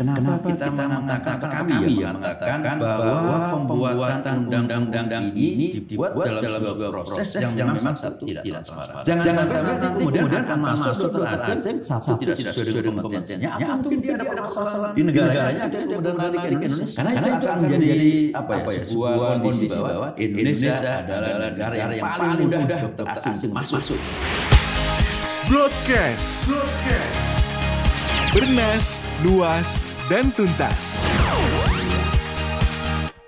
Kenapa, kita, kita mengatakan, kami yang mengatakan bahwa pembuatan undang-undang ini dibuat dalam sebuah proses yang memang satu tidak transparan. Jangan sampai nanti kemudian akan masuk suatu asing satu tidak sesuai dengan kompetensinya atau mungkin dia ada permasalahan di negaranya ada kemudian ke Indonesia. Karena itu akan menjadi apa ya sebuah kondisi bahwa Indonesia adalah negara yang paling mudah dokter asing masuk. Broadcast. Broadcast. Bernas, luas, dan tuntas.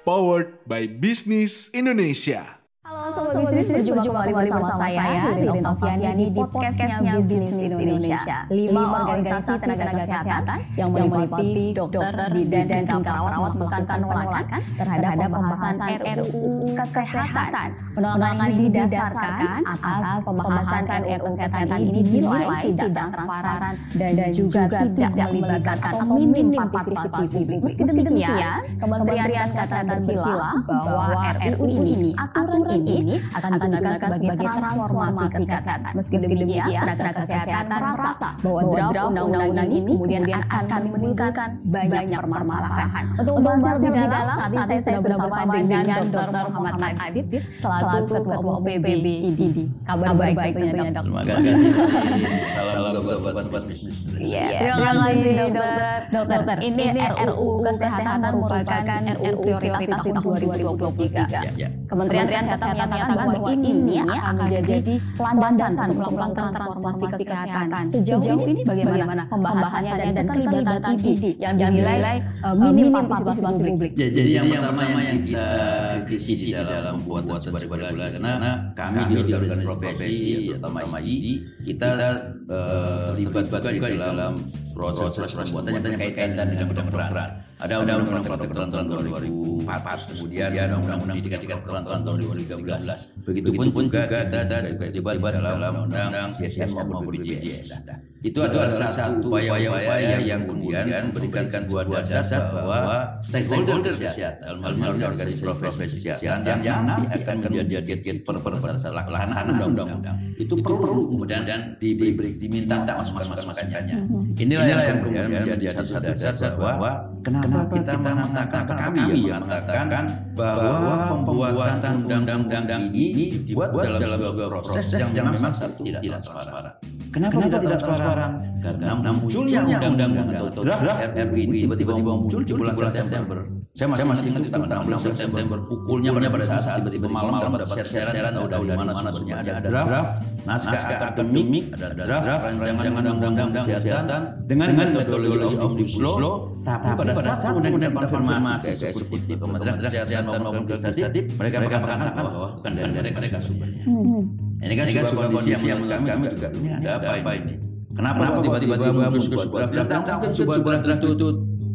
Powered by Business Indonesia. Sobat Bisnis, berjumpa kembali bersama saya, Ririn Alfiani di podcastnya Bisnis Indonesia. Lima organisasi tenaga kesehatan yang meliputi dokter, bidan, dan perawat melakukan penolakan terhadap pembahasan RUU Kesehatan. Penolakan didasarkan atas pembahasan RUU Kesehatan ini dinilai tidak transparan dan juga tidak melibatkan atau minim partisipasi publik. Meski demikian, Kementerian Kesehatan bilang bahwa RUU ini, aturan ini akan digunakan sebagai transformasi kesehatan. Meski demikian, tenaga kesehatan merasa bahwa draft undang-undang ini kemudian akan menimbulkan banyak permasalahan. Untuk membahasnya lebih dalam, saat ini saya sudah bersama dengan Dr. Muhammad Adib selaku Ketua Umum PBBID. Kabar baik tentunya dok. Terima kasih. Salam buat sobat bisnis. Iya, terima kasih dokter. Dokter, ini RUU Kesehatan merupakan RUU prioritas tahun 2023. Kementerian Kesehatan menyatakan bahwa ini akan menjadi landasan untuk melakukan transformasi kesehatan. Sejauh ini bagaimana pembahasannya dan keterlibatan ID yang dinilai minim partisipasi publik? Ya, jadi yang pertama yang kita kritisi dalam membuat sebuah regulasi karena kami di organisasi profesi atau MAI kita terlibat juga di dalam proses pembuatan yang berkaitan dengan kedokteran. Ada undang-undang kedokteran tahun 2004, kemudian ada undang-undang pendidikan kedokteran tahun 2013. Begitupun juga kita ada juga debat dalam undang-undang CSM maupun BPJS. Itu adalah satu upaya-upaya yang kemudian memberikan sebuah dasar bahwa stakeholder kesehatan, ini organisasi profesi kesehatan yang nanti akan menjadi pelaksanaan undang-undang itu perlu kemudian dan diberi diminta masukan-masukannya. Inilah yang kemudian menjadi satu dasar bahwa kenapa kita mengatakan kami yang mengatakan bahwa pembuatan undang-undang ini dibuat dalam sebuah proses yang memang satu tidak transparan. Kenapa, Kenapa tidak transparan? Karena munculnya undang-undang atau draft RUU ini tiba-tiba muncul di bulan September. Saya masih, masih ingat tanggal 16 September. Pukulnya pada saat tiba-tiba malam-malam dapat siaran tahu dari mana sumbernya ada draft naskah akademik, ada draft rancangan undang-undang kesehatan dengan metodologi omnibus law. Tapi pada saat kemudian konfirmasi ke eksekutif Kementerian Kesehatan maupun legislatif mereka mengatakan bahwa bukan dari mereka sumbernya. Ini kan sebuah kondisi yang menurut kami juga ini ada apa ini? Kenapa tiba-tiba muncul sebuah draft? Mungkin sebuah draft itu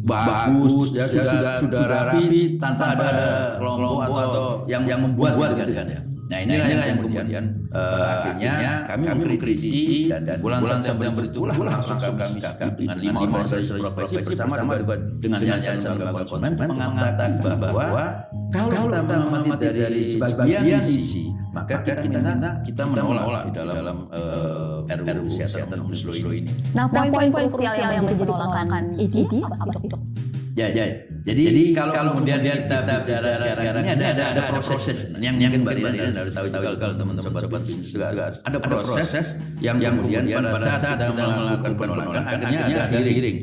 bagus, ya, sudah sudah rapi tanpa ada kelompok atau yang yang membuat kan ya. Nah inilah, inilah yang kemudian uh, akhirnya kami, kami mengkritisi dan, dan bulan, bulan September itulah langsung kami sikap dengan lima organisasi profesi bersama juga dengan Yayasan Lembaga Konsumen mengatakan bahwa kalau kita mengamati dari sebagian sisi maka kita kita, kita menolak di dalam, dalam uh, RUU Kesehatan Omnibus Law ini. Nah poin-poin krusial yang menjadi penolakan ini apa sih dok? Ya, ya. Jadi, Jadi kalau, kalau kemudian kita, kita bicara sekarang ini ada ada ada proses yang yang Mbak Rina harus tahu tahu kalau teman-teman sobat bisnis juga ada proses yang yang kemudian pada saat kita melakukan penolakan akhirnya ada hearing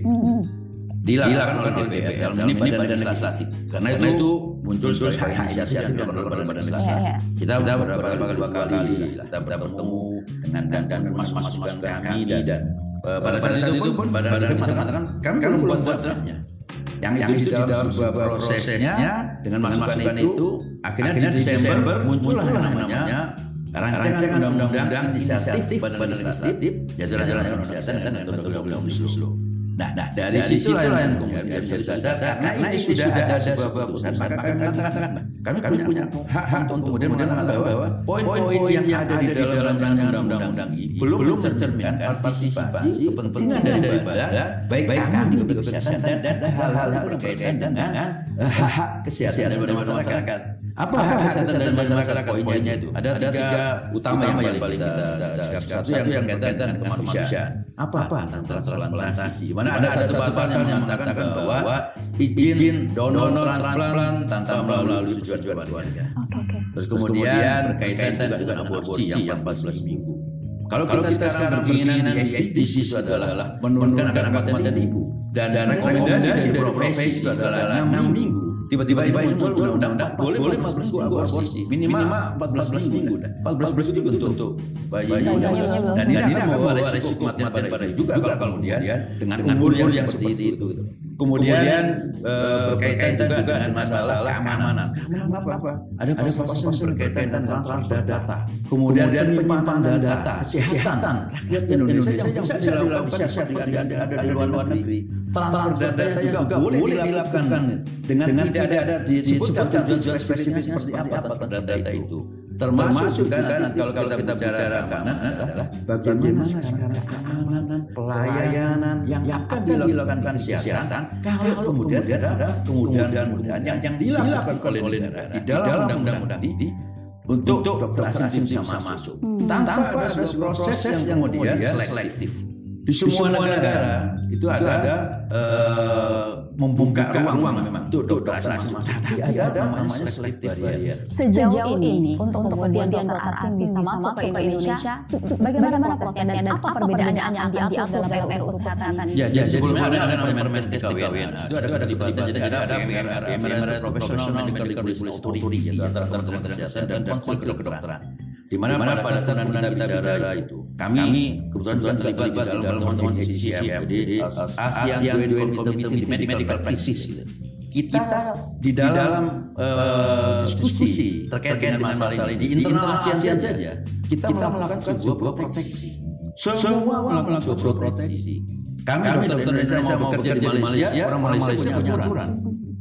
dilakukan oleh DPR ini badan legislatif. karena itu muncul sebagai inisiatif yang dilakukan oleh badan legislatif. kita sudah beberapa kali kali kita bertemu dengan dan dan masuk masukan kami dan pada saat itu pun badan legislatif mengatakan kami belum membuat draftnya yang, yang itu di dalam sebuah prosesnya dengan masukan itu akhirnya di Desember muncullah namanya rancangan undang-undang inisiatif badan legislatif rancangan kesehatan dan metodologi omnibus law. Nah, nah dari, dari situ lah yang kemudian bisa disadar karena itu sudah ada sebuah keputusan maka kami katakan kami kami punya hak hak untuk kemudian mengatakan bahwa poin-poin yang ada di dalam rancangan undang-undang ini belum mencerminkan partisipasi kepentingan daripada baik baik kami di kesehatan dan hal-hal yang berkaitan dengan hak hak kesehatan daripada masyarakat. Apa hak kesehatan dan masyarakat poinnya itu? Ada tiga utama yang paling kita satu yang berkaitan dengan kemanusiaan. Apa? Apa? Transplantasi. Mana ada satu pasal yang mengatakan bahwa izin donor transplant tanpa melalui tujuan keluarga. Oke oke. Terus kemudian berkaitan juga dengan aborsi yang 14 minggu. Kalau kita sekarang berkeinginan di SDGs itu adalah menurunkan angka kematian ibu dan rekomendasi dari profesi itu adalah 6 minggu. Tiba-tiba ini muncul undang-undang. boleh boleh 14 minggu aborsi. minimal 14 minggu 14 minggu untuk untuk bayi dan ini akan membawa resiko kematian pada juga kalau kemudian dengan umur yang seperti itu. Kemudian berkaitan juga dengan masalah keamanan. Keamanan apa? Ada pasal-pasal berkaitan dengan transfer data. Kemudian penyimpanan data, kesehatan rakyat Indonesia yang bisa dilakukan bisa ada di luar negeri. Transfer data juga boleh dilakukan dengan tidak ada disebutkan tujuan spesifik seperti apa transfer data itu. Termasuk juga nanti kalau kita bicara keamanan adalah bagaimana sekarang keamanan pelayanan yang akan dilakukan kesehatan kalau kemudian ada kemudian kemudian yang, yang dilakukan oleh negara di dalam undang-undang ini untuk dokter asing bisa masuk. tanpa ada proses yang kemudian selektif di semua negara. itu ada ada membuka ruang memang. itu dokter asing tapi ada namanya selective barrier. Sejauh ini untuk kemudian dokter asing bisa masuk ke Indonesia, se- se- bagaimana prosesnya dan apa perbedaannya yang diatur dalam RUU Kesehatan? Ya, ya jadi sebelumnya ada namanya Permestes TKWN. Itu ada ada di jadi ada ada PMR, PMR Professional Medical Police Authority yaitu antara Kementerian Kesehatan dan Konsul Kedokteran. Di mana pada saat kita bicara itu, kami kebetulan terlibat di dalam teman-teman CCM, jadi ASEAN Committee Medical Practice. Kita di dalam eh, diskusi terkait dengan masalah ini. di internal ASEAN saja, kita melakukan sebuah proteksi. Semua melakukan sebuah proteksi. Kami dokter Indonesia mau bekerja di Malaysia, orang Malaysia punya aturan.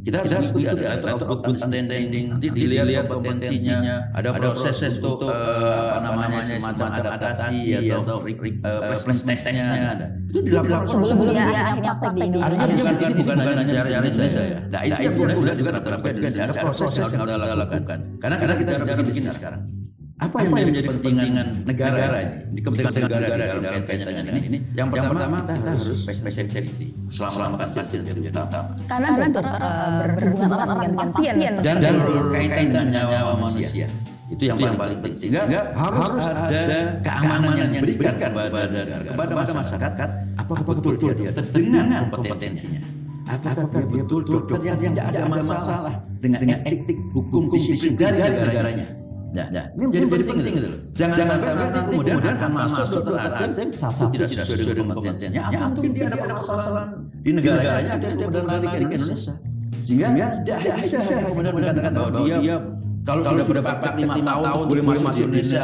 Kita harus lihat ada letter of good standing, nanti dilihat kompetensinya, ada proses untuk eh, apa namanya semacam adaptasi atau placement testnya ada. Itu dilakukan Sebelum dia akhirnya praktek di Indonesia. Bukan, bukan hanya cari saya. Nah itu yang juga terapkan dan ada proses yang harus kita lakukan. Karena karena kita bicara begini sekarang. Apa yang menjadi kepentingan negara ini? Di kepentingan negara dalam kaitannya dengan ini. Yang pertama kita harus patient safety. Selama pasien itu utama. Karena dokter eh, berhubungan erat dengan pasien. Dan dan kaitan dengan nyawa manusia. Itu yang paling paling penting. Sehingga harus ada keamanan yang diberikan kepada kepada masyarakat. Apakah betul dia dengan kompetensinya? Apakah dia betul dokter yang tidak ada masalah dengan etik hukum disiplin dari negaranya? Nah, nah, ini menjadi penting, penting gitu loh. Jangan, jangan sampai nanti kemudian akan masuk dokter asing satu tidak sesuai dengan kompetensinya. Atau mungkin dia ada permasalahan di negaranya ada kemudian lari ke Indonesia. Sehingga tidak bisa kemudian mengatakan bahwa dia kalau sudah berpraktek lima tahun boleh masuk Indonesia.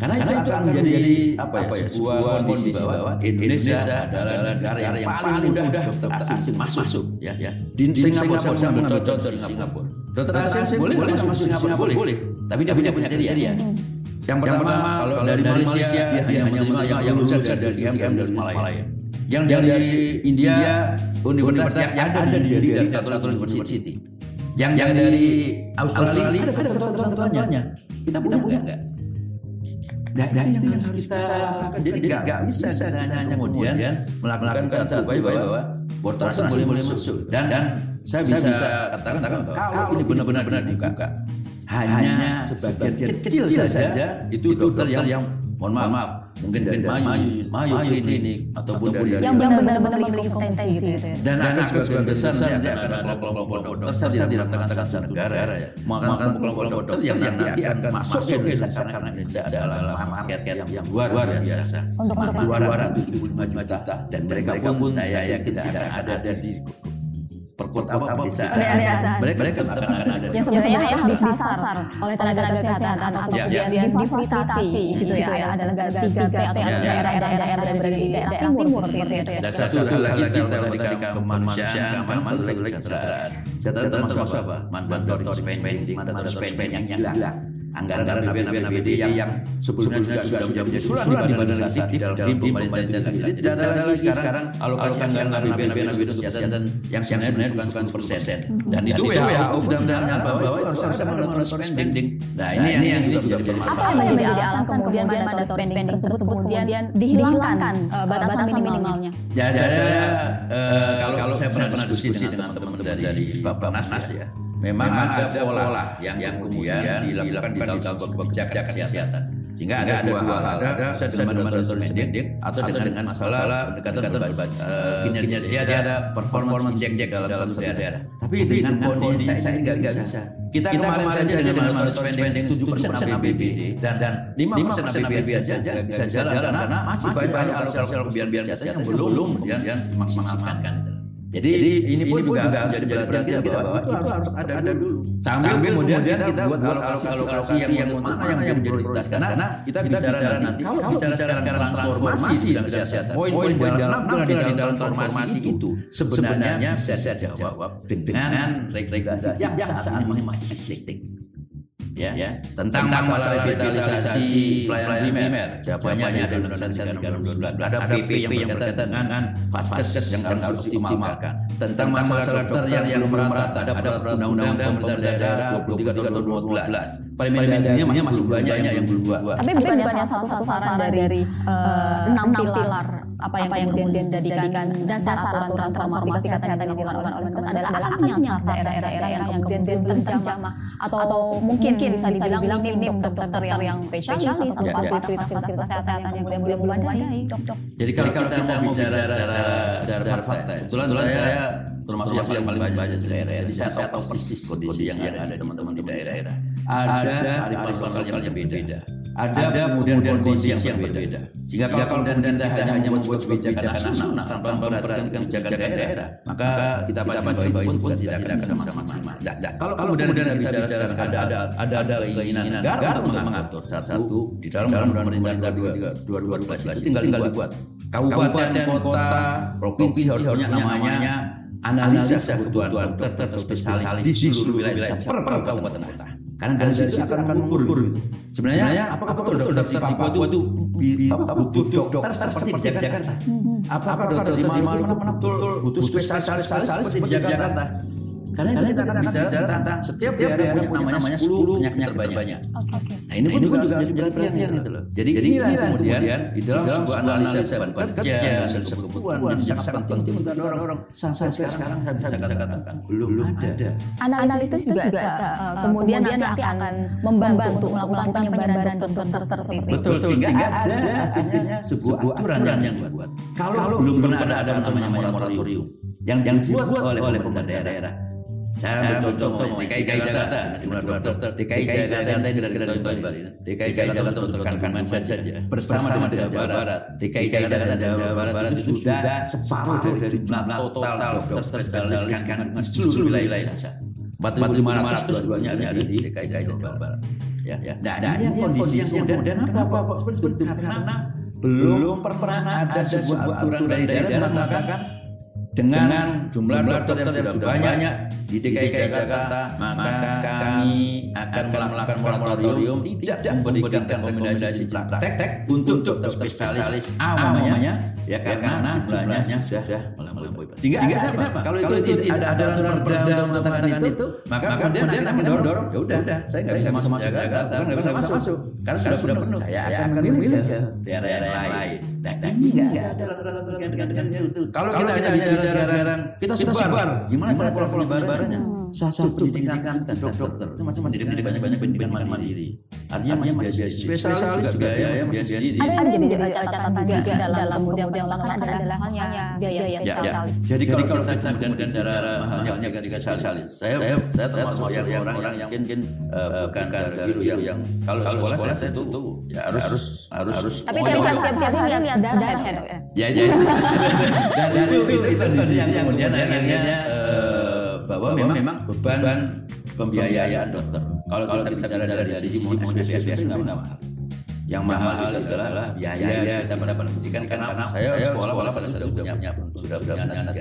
Karena itu akan menjadi apa ya sebuah kondisi bahwa Indonesia adalah negara yang paling mudah dokter asing masuk ya ya. Di Singapura saya mengambil contoh Singapura. Dokter asing boleh masuk ke Singapura boleh, tapi dia punya kriteria. Yang pertama kalau dari Malaysia dia hanya menerima yang lulusan dari IMM dan Malaya. Yang dari India universitas yang ada di dari Catholic University. Yang dari Australia ada ketentuan-ketentuannya. Kita punya enggak? Nah, nah, itu yang harus kita lakukan. Jadi nggak bisa hanya kemudian melakukan satu bahwa dokter asing boleh boleh masuk. Dan dan saya bisa katakan bahwa kalau ini benar-benar benar dibuka, hanya sebagian kecil saja itu dokter yang yang mohon maaf, maaf mungkin dari Mayu, Mayu Klinik ataupun dari Yang benar-benar memiliki potensi gitu ya. dan akan sebagian besar nanti akan ada kelompok-kelompok dokter saya tidak mengatakan satu negara ya. maka kelompok-kelompok dokter yang nanti akan masuk ke Indonesia karena Indonesia adalah market yang luar biasa. Untuk masyarakat. dua ratus tujuh puluh juta dan mereka pun saya tidak ada ada di perkut apa bisa Pedesaan. mereka mereka akan ada Yang sebenarnya harus disasar oleh tenaga kesehatan atau kemudian difasilitasi gitu ya. Ada negara 3T atau Ya, ya. daerah-daerah yang berada di daerah timur seperti itu ya. Dan satu hal lagi kita tadi kemanusiaan, keamanan, kesejahteraan. Kesejahteraan termasuk apa? Spending, mandatory spending yang gila. Anggaran APBN APBD yang sebelumnya juga sudah sudah menjadi usulan di badan legislatif di dalam tim pemerintah jadi tidak ada lagi sekarang alokasi anggaran APBN APBD kesehatan yang sebenarnya bukan 10 persen. dan itu WHO sudah menyatakan bahwa itu harus harus monitor spending. nah ini yang juga menjadi Apa yang menjadi alasan kemudian pada spending tersebut kemudian dihilangkan? eh, batasan minimalnya? Ya, saya, saya eh, kalau kalau saya pernah diskusi dengan teman-teman dari Bapak Nas ya, memang ada pola yang yang kemudian dilakukan di dalam sebuah kebijakan kesehatan. Sehingga ada dua hal, ada sedemikian spending atau dengan masalah pendekatan berbasis kinerja dia ada performance index dalam satu daerah. Tapi dengan kondisi saya nggak nggak bisa. Kita kemarin saja dengan monitor spending 7 persen APBD dan dan 5 persen APBD saja nggak bisa jalan karena masih banyak alokasi kebijakan kesehatan yang belum kemudian maksimalkan. Jadi, Jadi ini pun juga agak menjadi perhatian kita bahwa itu harus, harus ada, ada dulu. Sambil, Sambil kemudian kita, kita buat alokasi alokasi yang, yang mana yang menjadi prioritas? karena kita bicara, bicara nanti kalau bicara sekarang transformasi dalam kesehatan. Poin-poin dalam di dalam transformasi itu sebenarnya bisa dijawab dengan regulasi yang saat ini masih existing ya, ya. tentang, tentang masalah revitalisasi pelayanan primer. jawabannya ada 2012 ada PP yang berkaitan dengan vaskes yang harus dioptimalkan. tentang masalah dokter yang belum merata ada Undang-Undang pemerintah daerah 23 tahun 2012 Permendagnya masih, masih banyak yang belum buat. Tapi bukannya satu-satu sasaran dari enam pilar apa yang, apa yang kemudian dijadikan dasar aturan transformasi kesehatan yang dilakukan oleh Menkes adalah akan menyasar daerah-daerah yang kemudian belum terjamah atau, atau mungkin bisa dibilang minim dokter-dokter yang spesialis atau fasilitas-fasilitas kesehatan yang kemudian belum memadai dok-dok. Jadi kalau kita mau bicara secara secara fakta, itulah saya termasuk yang paling banyak banyak di daerah. Jadi saya tahu persis kondisi yang ada di teman-teman di daerah. Ada arifan lokal yang beda ada, ada kemudian kondisi yang berbeda. Sehingga kalau dan dan hanya membuat kebijakan nasional tanpa memperhatikan kebijakan daerah, maka kita pasti baik pun tidak akan bisa maksimal. Kalau kemudian kita bicara sekarang ada ada ada ada keinginan negara untuk mengatur satu di dalam pemerintahan dua dua belas itu tinggal tinggal dibuat. Kabupaten, kota, provinsi harus punya namanya analisa kebutuhan dokter spesialis di seluruh wilayah per kabupaten kota. Karena dari situ akan akan mengukur gitu. Sebenarnya apakah betul dokter di Papua itu butuh dokter seperti di Jakarta? Apakah dokter di Maluku betul butuh spesialis spesialis seperti di Jakarta? Karena, Karena kita akan bicara tentang, tentang setiap daerah punya namanya, namanya 10 penyakit terbanyak. Okay. Nah ini pun juga harus jadi perhatian gitu loh. Jadi inilah kemudian di dalam sebuah analisa beban kerja, analisa kebutuhan, jadi sangat penting untuk dorong-dorong. Sampai sekarang saya bisa katakan belum ada. Analisis juga kemudian nanti akan membantu untuk melakukan penyebaran dokter seperti itu. Betul, sehingga ada artinya sebuah aturan yang dibuat. Kalau belum pernah ada namanya moratorium yang dibuat oleh pemerintah daerah saya ambil contoh DKI Jakarta, jumlah dokter DKI Jakarta ini sekedar contoh Bali. DKI Jakarta untuk kandungan saja bersama dengan Jawa Barat. DKI Jakarta dan Jawa Barat itu sudah separuh dari jumlah total dokter spesialis kandungan seluruh wilayah saja. 4.500 dua-duanya ada di DKI dan Jawa Barat. Ya, ya. Nah, nah ini kondisi yang kemudian kenapa kok seperti itu? Karena belum pernah ada sebuah aturan dari daerah mengatakan dengan jumlah dokter yang sudah banyak di DKI Jakarta, maka kami akan melakukan moratorium tidak memberikan rekomendasi praktek untuk dokter spesialis A namanya, ya karena jumlahnya sudah melampaui. Sehingga ada kenapa? Kalau itu ada ada aturan perda untuk mengatakan itu, maka kemudian akan mendorong, ya udah, saya nggak bisa masuk Jakarta, nggak bisa masuk, karena sudah sudah penuh. Saya akan memilih ke daerah-daerah yang lain. Nah, ini nggak ada aturan-aturan dengan itu. Kalau kita hanya bicara sekarang, kita sebar, gimana pola-pola penyebarannya? satu pendidikan kita dokter. itu macam-macam. Jadi banyak banyak pendidikan mandiri. artinya masih biasa spesialis juga ya biasa ada yang jadi catatan juga dalam kemudian melakukan adalah halnya biaya spesialis. Jadi kalau kita kemudian bicara mahalnya ketika spesialis. Saya saya saya termasuk yang orang yang mungkin bukan guru yang yang kalau sekolah saya tuh ya harus harus harus harus tapi tiap tiap tiap hari lihat darah ya ya ya dan itu itu kondisi yang kemudian akhirnya bahwa memang, memang beban pembiayaan dokter. Kalau kalau kita bicara dari sisi SPSPS nggak mahal. Yang mahal itu adalah biaya kita mendapat pendidikan karena saya sekolah sekolah pada saat sudah punya sudah punya anak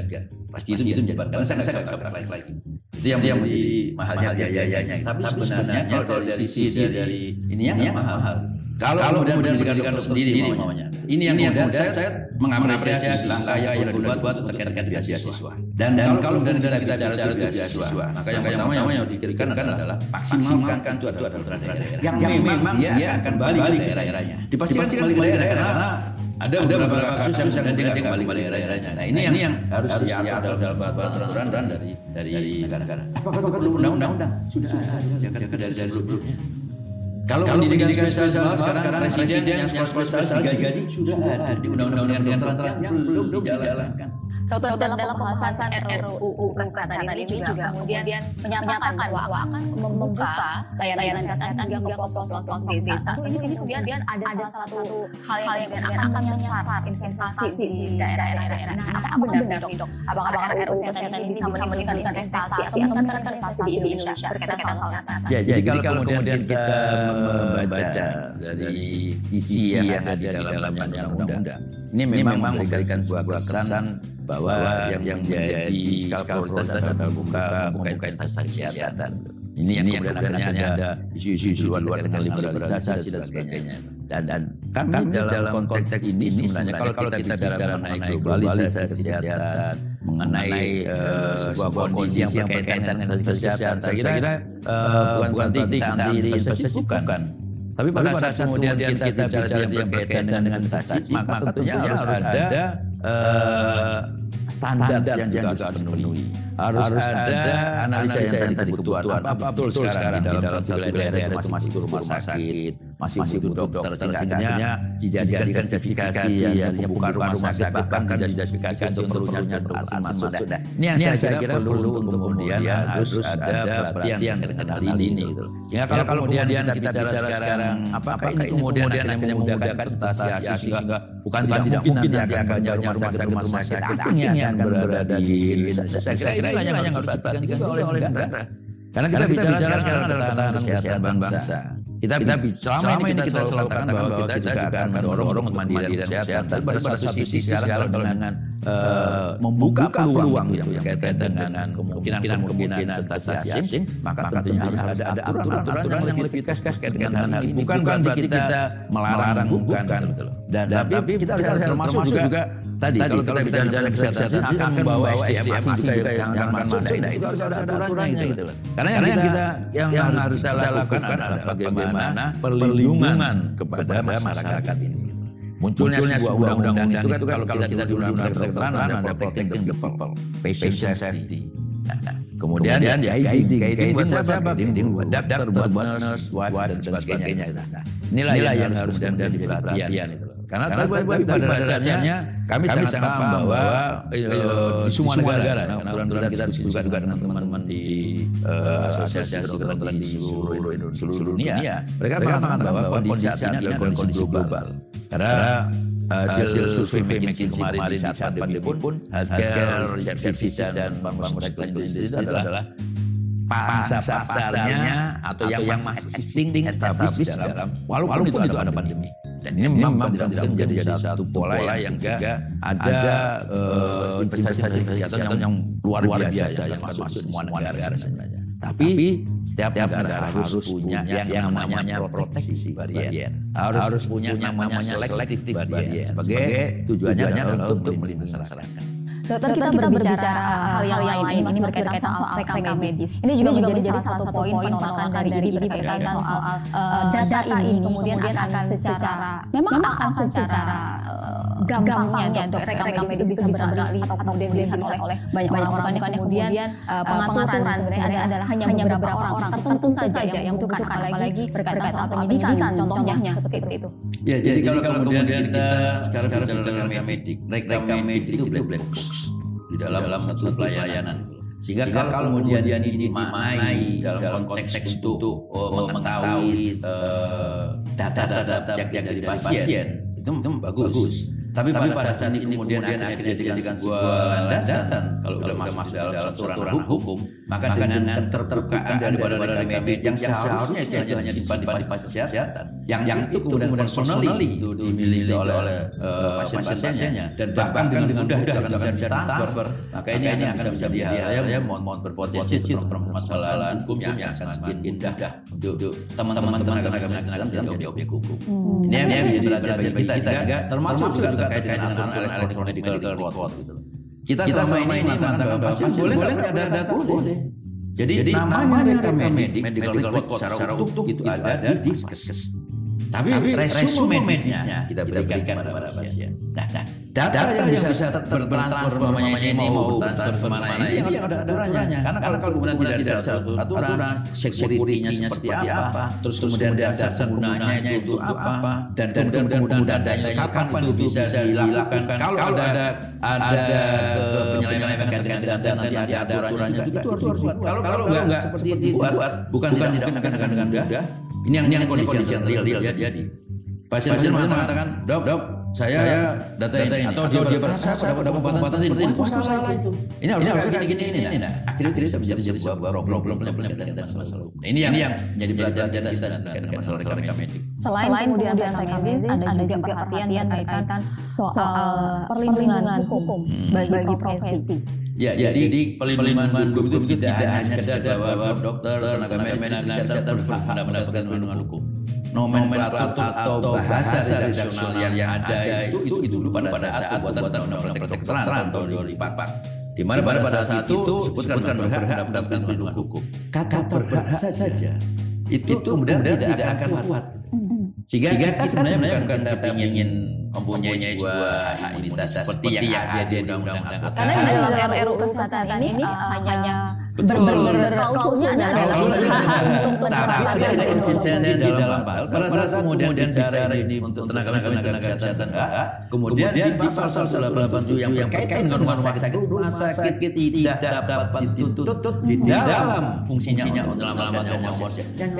pasti itu itu menjadi karena saya saya nggak bisa lagi. Itu yang yang menjadi mahalnya biayanya. Tapi sebenarnya kalau dari sisi dari ini yang mahal. Kalau kemudian pendidikan dokter sendiri maunya. Ini yang kemudian saya, saya mengapresiasi langkah yang sudah dibuat buat terkait beasiswa. Dan, dan kalau kemudian kita bicara bicara beasiswa, maka yang pertama yang yang dipikirkan adalah maksimalkan itu adalah putra daerah yang memang dia akan balik ke daerah-daerahnya. Dipastikan kembali ke daerah karena ada beberapa kasus yang kemudian dia kembali ke daerahnya. Nah ini yang, ini yang harus diatur dalam peraturan dari dari negara-negara. Apakah perlu undang-undang? Sudah ada dari sebelumnya. Kalau pendidikan spesialis sekarang, presiden yang spesialis digaji sudah ada. di undang-undang yang belum dijalankan. Dokter dalam pembahasan RUU Kesehatan ini juga kemudian menyatakan bahwa akan membuka layanan kesehatan hingga ke pelosok desa. Ini kemudian ada salah satu hal yang akan menyasar investasi di daerah-daerah. Nah, apa benar nih dok? Apakah RUU Kesehatan bisa meningkatkan investasi atau meningkatkan investasi di Indonesia berkaitan soal kesehatan? Ya, jadi kalau kemudian kita membaca dari isi yang ada di dalamnya undang-undang, ini memang memberikan sebuah kesan bahwa yang, yang menjadi skala prioritas adalah buka buka investasi kesehatan. Ini yang kemudian akhirnya ada isu-isu luar luar dengan liberalisasi dan sebagainya. Dan dan kami dalam konteks ini sebenarnya kalau kita bicara mengenai globalisasi kesehatan, mengenai sebuah kondisi yang berkaitan dengan kesehatan, saya kira bukan titik anti investasi bukan. Tapi pada saat kemudian kita bicara yang berkaitan dengan investasi, maka tentunya harus ada standar, yang juga harus dipenuhi. Harus, harus ada analisa yang tadi kebutuhan apa, apa betul sekarang, di dalam satu daerah itu masih butuh rumah sakit, masih, masih butuh dokter, sehingga akhirnya dijadikan justifikasi yang bukan rumah sakit, bahkan dijustifikasi untuk perlunya dokter masuk. Ini yang saya kira perlu untuk kemudian harus ada perhatian dengan hal ini. Ya kalau kemudian kita bicara sekarang, apakah ini kemudian akhirnya memudahkan investasi sehingga bukan tidak mungkin nanti akan jauh rumah sakit rumah sakit asing yang akan berada di Indonesia. Saya kira ini yang harus diperhatikan juga oleh negara. Karena kita, kita bicara sekarang adalah ketahanan kesehatan bangsa. Kita, kita selama ini kita selalu katakan bahwa kita juga akan mendorong untuk mandiri dan kesehatan. Tapi pada satu sisi sekarang kalau dengan membuka peluang yang berkaitan dengan kemungkinan-kemungkinan investasi asing, maka tentunya harus ada aturan-aturan yang lebih tegas terkait dengan hal ini. Bukan berarti kita melarang, bukan. Dan tapi kita harus termasuk juga tadi, tadi kalau kita bicara kesehatan akan membawa SDM juga yang akan masuk. Nah itu harus ada aturannya gitu loh. Karena yang kita yang harus kita lakukan adalah bagaimana perlindungan kepada masyarakat ini. munculnya sebuah undang-undang itu kan kalau kita kita di undang-undang kedokteran ada protecting the people. patient safety. Kemudian ya guiding, guiding buat siapa? Guiding buat dokter, buat nurse, wife dan sebagainya. Nah, inilah yang harus dan jadi perhatian. Karena, Karena tadi pada dasarnya kami, kami sangat paham bahwa uh, di semua negara, nah, kebetulan kita juga juga dengan teman-teman di uh, asosiasi kedokteran di seluruh, seluruh dunia, mereka mengatakan bahwa kondisi saat ini adalah kondisi global. Karena hasil survei McKinsey kemarin di saat pandemi pun healthcare services dan pharmaceutical industry itu adalah pangsa pasarnya atau yang masih existing established dalam walaupun itu ada pandemi. Dan ini memang tidak mungkin menjadi satu pola yang juga ada uh, investasi kesehatan yang luar biasa yang masuk semua negara sebenarnya. Tapi setiap, setiap negara harus punya yang, yang namanya proteksi barrier. Harus, harus punya yang namanya selective barrier. Sebagai tujuannya adalah untuk melindungi masyarakat. Dokter kita, kita berbicara hal yang lain ini berkaitan soal rekam medis. Ini juga menjadi salah satu poin penolakan dari ini berkaitan soal data ini kemudian akan secara memang akan secara gampangnya dok rekam medis bisa beralih atau kemudian dilihat oleh banyak banyak orang kemudian pengaturan sebenarnya adalah hanya beberapa orang tertentu saja yang membutuhkan apalagi berkaitan soal pendidikan contohnya seperti itu. Ya jadi kalau kemudian kita sekarang bicara rekam medik, rekam medik itu black box di dalam, dalam satu pelayanan. Sehingga, Sehingga kalau kemudian dia dimaknai dalam, dalam konteks untuk uh, mengetahui data-data uh, yang dari pasien, itu, itu bagus. bagus. Tapi pada saat ini kemudian akhirnya dijadikan sebuah landasan. kalau udah masuk dalam satu ranah hukum, maka dengan keterbukaan daripada rekam yang seharusnya itu hanya disimpan di kesehatan, yang yang itu kemudian personally itu dimiliki oleh oleh pasien-pasiennya. dan bahkan dengan mudah itu akan bisa ditransfer, maka ini akan bisa bisa dia ya mohon mohon berpotensi permasalahan hukum yang akan semakin indah untuk teman-teman tenaga kesehatan di objek hukum. Ini yang menjadi pelajaran bagi kita juga termasuk juga terkait dengan aturan elektronik medical record gitu. Kita selama ini mengatakan pasien boleh nggak ada data boleh. Jadi, Jadi namanya rekam medik, medical record secara utuh itu ada di Diskes. Tapi, Tapi resume medisnya kita berikan kepada pasien. Nah, nah data, data yang bisa, bisa bertransfer mamanya ini mau transfer mana ini ada aturannya. Karena kalau kemudian tidak ada satu aturan, security-nya seperti apa, terus kemudian dasar gunanya itu apa, dan kemudian kemudian datanya kapan itu bisa dilakukan. Kalau ada ada penyelewengan terkait dengan data nanti ada aturannya itu harus dibuat. Kalau kalau enggak seperti itu bukan tidak akan dengan mudah. Ini yang, yang kondisi yang real, real jadi. Pasien-pasien mengatakan, dok, dok, saya, saya data, data ini, atau, atau dia berasa saya dapat pengobatan ini, wah itu salah itu. Ini harus harus gini gini ini. Nah, akhirnya kita bisa menjadi sebuah problem problem problem dan masalah. Ini yang yang jadi pelajaran kita sebenarnya dengan masalah rekam medik. Selain kemudian rekam medik, ada juga perhatian berkaitan soal perlindungan hukum. bagi profesi. Ya, ya, jadi perlindungan hukum itu tidak hanya sekedar bahwa dokter, tenaga medis, kesehatan mendapatkan perlindungan hukum. Nomenklatur atau bahasa redaksional yang ada itu itu itu dulu pada saat pembuatan undang-undang kedokteran tahun 2004. Di mana pada saat itu disebutkan berhak mendapatkan perlindungan hukum. Kata berhak saja itu kemudian tidak akan kuat. Sehingga kita sebenarnya bukan kita ingin mempunyai sebuah hak imunitas seperti yang ada di undang-undang Karena dalam RUU kesehatan ini hanya berklausulnya adalah untuk tapi ada insistensi di dalam pasal. Pada saat kemudian bicara ini untuk tenaga-tenaga kesehatan enggak, kemudian di pasal 87 yang berkaitan dengan rumah sakit, rumah sakit tidak dapat dituntut di dalam fungsinya untuk menyelamatkan nyawa yang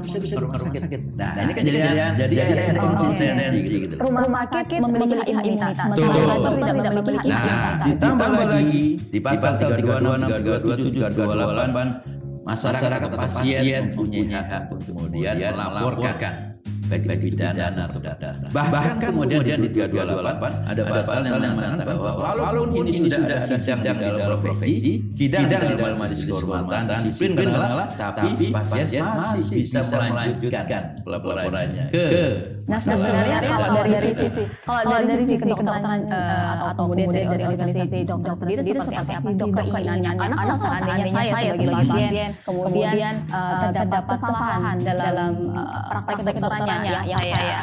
bisa bisa rumah sakit. Nah, ini kan jadi jadi ada insistensi gitu. Rumah sakit memiliki hak imunitas, sementara dokter tidak memiliki hak imunitas. Ditambah lagi di pasal 326, 327, 28 masyarakat atau pasien mempunyai hak untuk kemudian melaporkan baik baik pidana atau data. Bahkan kemudian di 328 ada pasal yang mengatakan bahwa walaupun ini sudah ada sidang di dalam profesi, sidang di dalam majelis kehormatan disiplin katakanlah, tapi pasien masih bisa melanjutkan pelaporannya. ke Nah sebenarnya kalau dari sisi kalau dari sisi kedokteran atau kemudian dari organisasi dokter sendiri seperti apa sih dok keinginannya? Karena kalau seandainya saya sebagai pasien kemudian terdapat kesalahan dalam praktek kedokterannya yang saya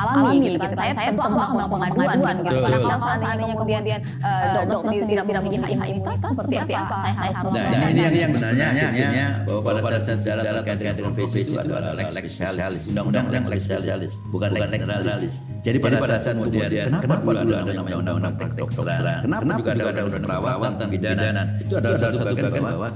alami gitu kan. saya saya tentu akan melakukan pengaduan gitu. karena kalau seandainya kemudian dokter sendiri tidak tidak memiliki hak imunitas seperti apa saya saya harus nah ini yang sebenarnya akhirnya bahwa pada saat jalan terkait dengan VC itu adalah lex specialis undang-undang lex specialis bukan lex generalis jadi pada saat kemudian kenapa dulu ada namanya undang-undang praktek kedokteran kenapa juga ada undang-undang perawatan dan pidana? Itu adalah salah satu bagian bahwa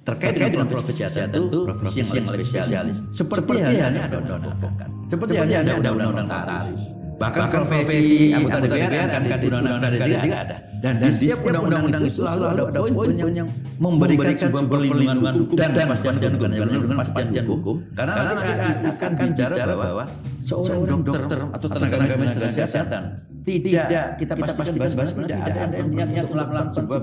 terkait dengan profesi kesehatan itu profesi yang spesialis. seperti halnya ada undang-undang seperti halnya ada undang-undang notaris bahkan profesi anggota DPR kan undang-undang DPR tidak ada. dan di setiap undang-undang itu selalu ada poin-poin yang memberikan sebuah perlindungan hukum dan kepastian hukum. dan kepastian hukum karena nanti akan bicara bahwa seorang dokter atau tenaga medis kesehatan tidak kita pastikan bahwa tidak ada yang niat melakukan sebuah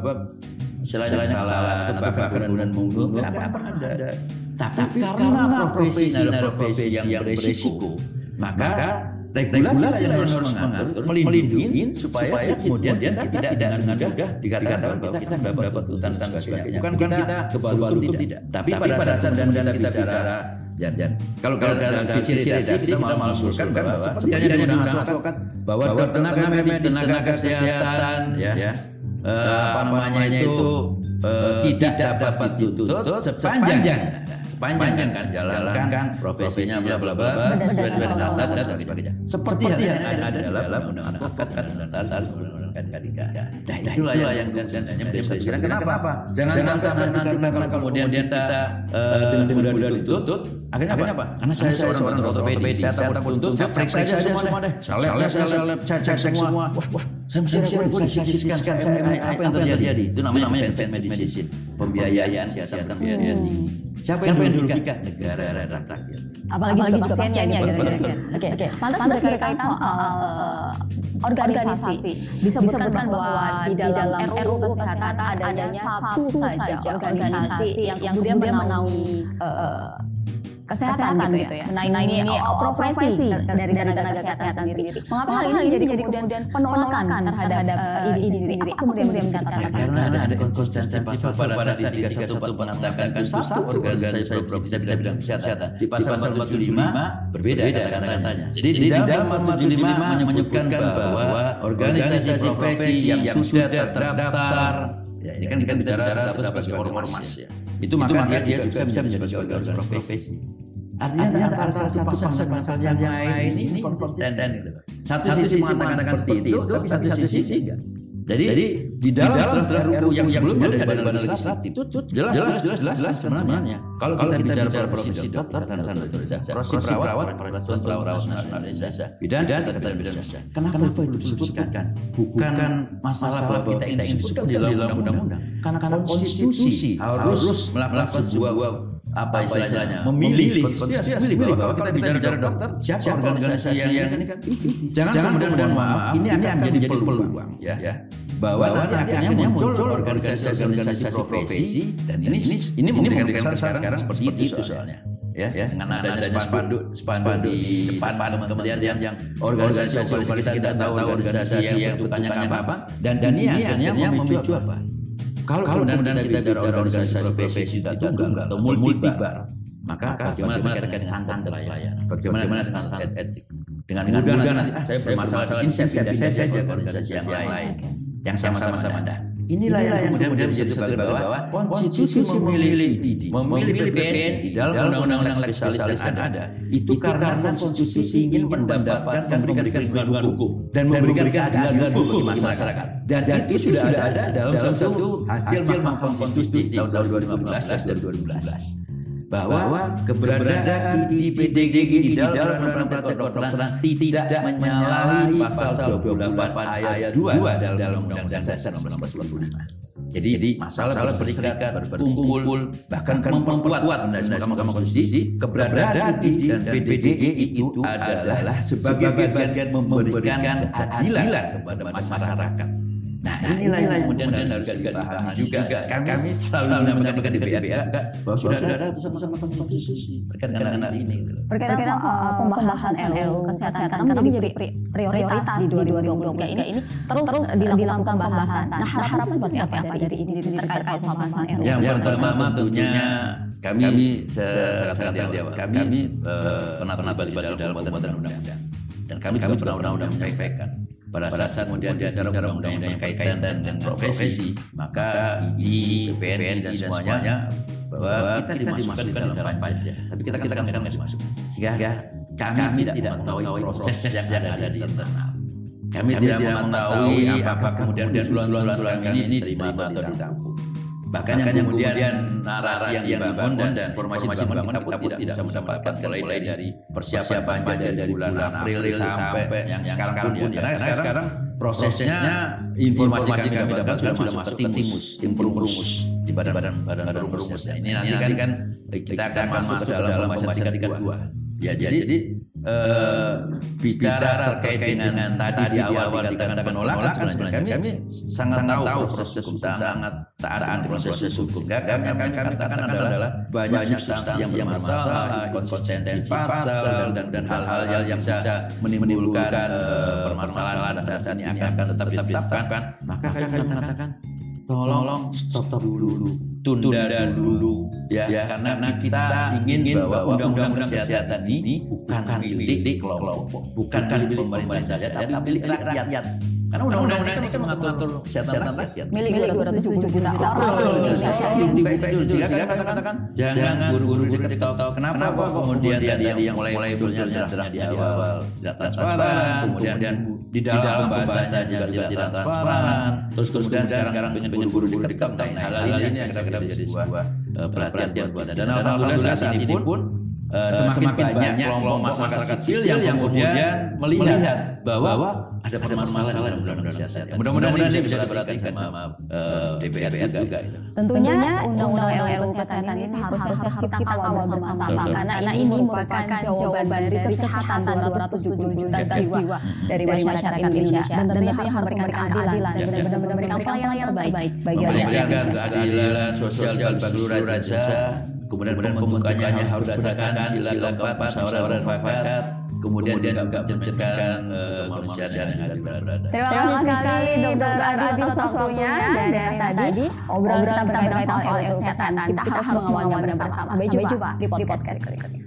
istilahnya kesalahan atau bahkan kemudian membunuh apa apa ada. tapi karena profesi profesi yang berisiko maka regulasi yang harus mengatur melindungi supaya kemudian dia tidak dengan mudah dikatakan bahwa kita tidak dapat hutan dan sebagainya. bukan kita kebal tidak. tapi pada saat dan kita bicara dan dan kalau kalau dalam sisi redaksi kita malah mengusulkan bahwa seperti yang diundang advokat bahwa tenaga medis tenaga kesehatan ya apa namanya itu tidak dapat dituntut sepanjang sepanjang kan jalankan profesinya bla bla bla dan sebagainya seperti yang ada dalam undang-undang advokat dan undang-undang ketika nah itulah yang yang sebenarnya menjadi pikiran kenapa? jangan sampai nanti kalau kemudian kita eh, dengan mudah dituntut akhirnya apa? karena saya seorang ortopedi saya takut tuntut saya periksa aja semua deh. saya saya cek cek semua. Wah wah. Saya masih ragu CT scan apa yang terjadi itu namanya namanya medicine pembiayaan kesehatan pembiayaan. Siapa yang dirugikan negara rakyat. Apalagi, apalagi juga pasiennya gitu ya. Oke, oke. Lantas berkaitan soal uh, organisasi. Disebutkan bahwa di dalam RUU Kesehatan adanya satu saja organisasi yang kemudian menaungi uh, kesehatan, kesehatan gitu ya. Nah, nah ini, ini oh, profesi dari dari tenaga kesehatan sendiri. Mengapa hal ini jadi kemudian penolakan terhadap uh, ini sendiri? Apa kemudian mencatatkan? Karena ada ada konsistensi pasal pada saat 314 mengatakan satu organisasi profesi di bidang kesehatan. Di pasal 45 berbeda kata-katanya. Jadi di dalam 45 menyebutkan bahwa organisasi profesi yang sudah terdaftar Ya, ini kan kita bicara status sebagai ormas ya. Itu maka dia, dia juga bisa menjadi organisasi profesi. Artinya, Artinya antara satu pasal pasal yang lain ini konsisten. Gitu. Satu, satu sisi mengatakan seperti itu, tapi satu sisi enggak. Jadi, Jadi di dalam, dalam draft RUU yang sebelumnya dari badan legislatif itu jelas jelas jelas jelas, jelas sebenarnya. Kalau kita bicara bicara profesi dokter dan otorisasi, profesi perawat, peraturan perawat nasional Indonesia, bidan dan kata bidan Indonesia. Kenapa itu disebutkan? Bukan masalah bahwa kita ingin disebutkan di dalam undang-undang. Karena karena konstitusi harus melakukan sebuah apa istilahnya? memilih. Memilih. Bahwa kita bicara dokter siapa organisasi yang ini kan? Jangan kemudian maaf ini akan menjadi peluang. ya bahwa nanti akhirnya muncul organisasi-organisasi profesi dan ini ini ini mungkin sekarang sekarang seperti itu soalnya. ya, ya. Dengan adanya spanduk spanduk di depan kemudian yang yang organisasi kita kita tahu organisasi yang bertanya apa dan dan ini akhirnya memicu apa kalau kemudian kita bicara organisasi profesi itu enggak atau multibar. maka bagaimana terkait standar pelayanan. bagaimana standar etik. Dengan mudah nanti ah, saya bermasalah di sini saya pindah saja organisasi yang lain. yang sama-sama ada. Inilah yang kemudian menjadi sebagai bahwa konstitusi memilih memilih PPN di dalam undang-undang spesialis yang ada. itu karena konstitusi ingin mendapatkan dan memberikan perlindungan hukum. dan memberikan keadilan hukum masyarakat. dan, dan itu sudah ada dalam satu hasil mahkamah konstitusi tahun 2015 dan 2012 bahwa keberadaan di PDG di dalam peraturan kedokteran tidak menyalahi pasal 28 ayat 2 dalam Undang-Undang Dasar 1945. Jadi, jadi masalah berserikat, berkumpul, bahkan memperkuat dasar Mahkamah Konstitusi, keberadaan di dan PDG itu adalah sebagai bagian memberikan keadilan kepada masyarakat. Nah, nah inilah yang kemudian harus dipahami juga. Kami selalu menyampaikan di BRK bahwa sudah ada bersama-sama konstitusi terkait dengan ini. Berkaitan soal pembahasan RUU kesehatan karena menjadi prioritas di 2023 ini ini terus terus dilakukan pembahasan. Nah, harapan seperti apa dari ini terkait soal pembahasan RUU? Yang pertama tentunya kami saya katakan di awal kami pernah terlibat dalam pembuatan undang-undang dan kami kami pernah undang-undang menyampaikan pada saat kemudian bicara undang-undang yang kaitan dengan profesi maka di PNI dan semuanya bahwa kita dimasukkan dalam panja tapi kita kita kan nggak masuk sehingga kami tidak mengetahui proses yang ada di internal. kami tidak mengetahui apakah kemudian usulan-usulan kami ini terima atau ditampung Bahkan yang kemudian, kemudian narasi yang dibangun dan, dan informasi yang dibangun kita pun tidak bisa mendapatkan mulai dari persiapan dari, dari bulan April sampai yang sekarang pun ya. Karena sekarang prosesnya informasi kami dapatkan sudah masuk ke timus, tim perumus di badan-badan badan perumus. Ini nanti kan kita akan masuk ke dalam pembahasan tingkat kedua. Ya jadi, jadi uh, bicara terkait dengan tadi di awal dikatakan penolakan sebenarnya kami, kami sangat tahu proses hukum sangat taat proses hukum. kami kami katakan adalah banyak substansi yang bermasalah konsistensi pasal dan dan hal-hal yang bisa menimbulkan uh, permasalahan saat ini akan tetap ditetapkan maka kami mengatakan tolong stop dulu tunda dulu. ya, ya karena, karena kita ingin bahwa undang-undang kesehatan ini bukan milik kelompok bukan milik pemerintah saja tapi milik rakyat Karena undang-undang ini kan mengatur kesehatan rakyat. Milik 270 juta orang. di Indonesia. Di baik itu silakan katakan. Jangan guru-guru diketok tahu kenapa kok kemudian tadi yang mulai mulai munculnya adalah di awal tidak transparan, kemudian di dalam bahasanya juga tidak transparan, terus kemudian sekarang pengen pengen guru-guru diketok tahu hal-hal ini yang saya kira menjadi sebuah perhatian buat dan alhamdulillah saat ini pun Uh, semakin, semakin banyak kelompok masyarakat sipil yang, yang kemudian melihat bahwa ada permasalahan dalam undang-undang kesehatan. Mudah-mudahan ini bisa diperhatikan sama uh, DPR juga. Gitu. Tentunya undang-undang RUU kesehatan ini seharusnya harus kita kawal bersama-sama. karena ini merupakan jawaban dari kesehatan 270 juta jiwa. dari masyarakat Indonesia. Dan tentunya harus memberikan keadilan. dan benar-benar memberikan pelayanan terbaik bagi rakyat keadilan sosial bagi seluruh rakyat kemudian pembukanya harus berdasarkan sila keempat musyawarah mufakat kemudian dia juga menciptakan kemanusiaan yang adil berada. Terima kasih sekali Dokter Adi atas waktunya dan tadi obrolan kita berkaitan soal kesehatan. Kita harus mengawalnya bersama. Sampai jumpa di podcast berikutnya.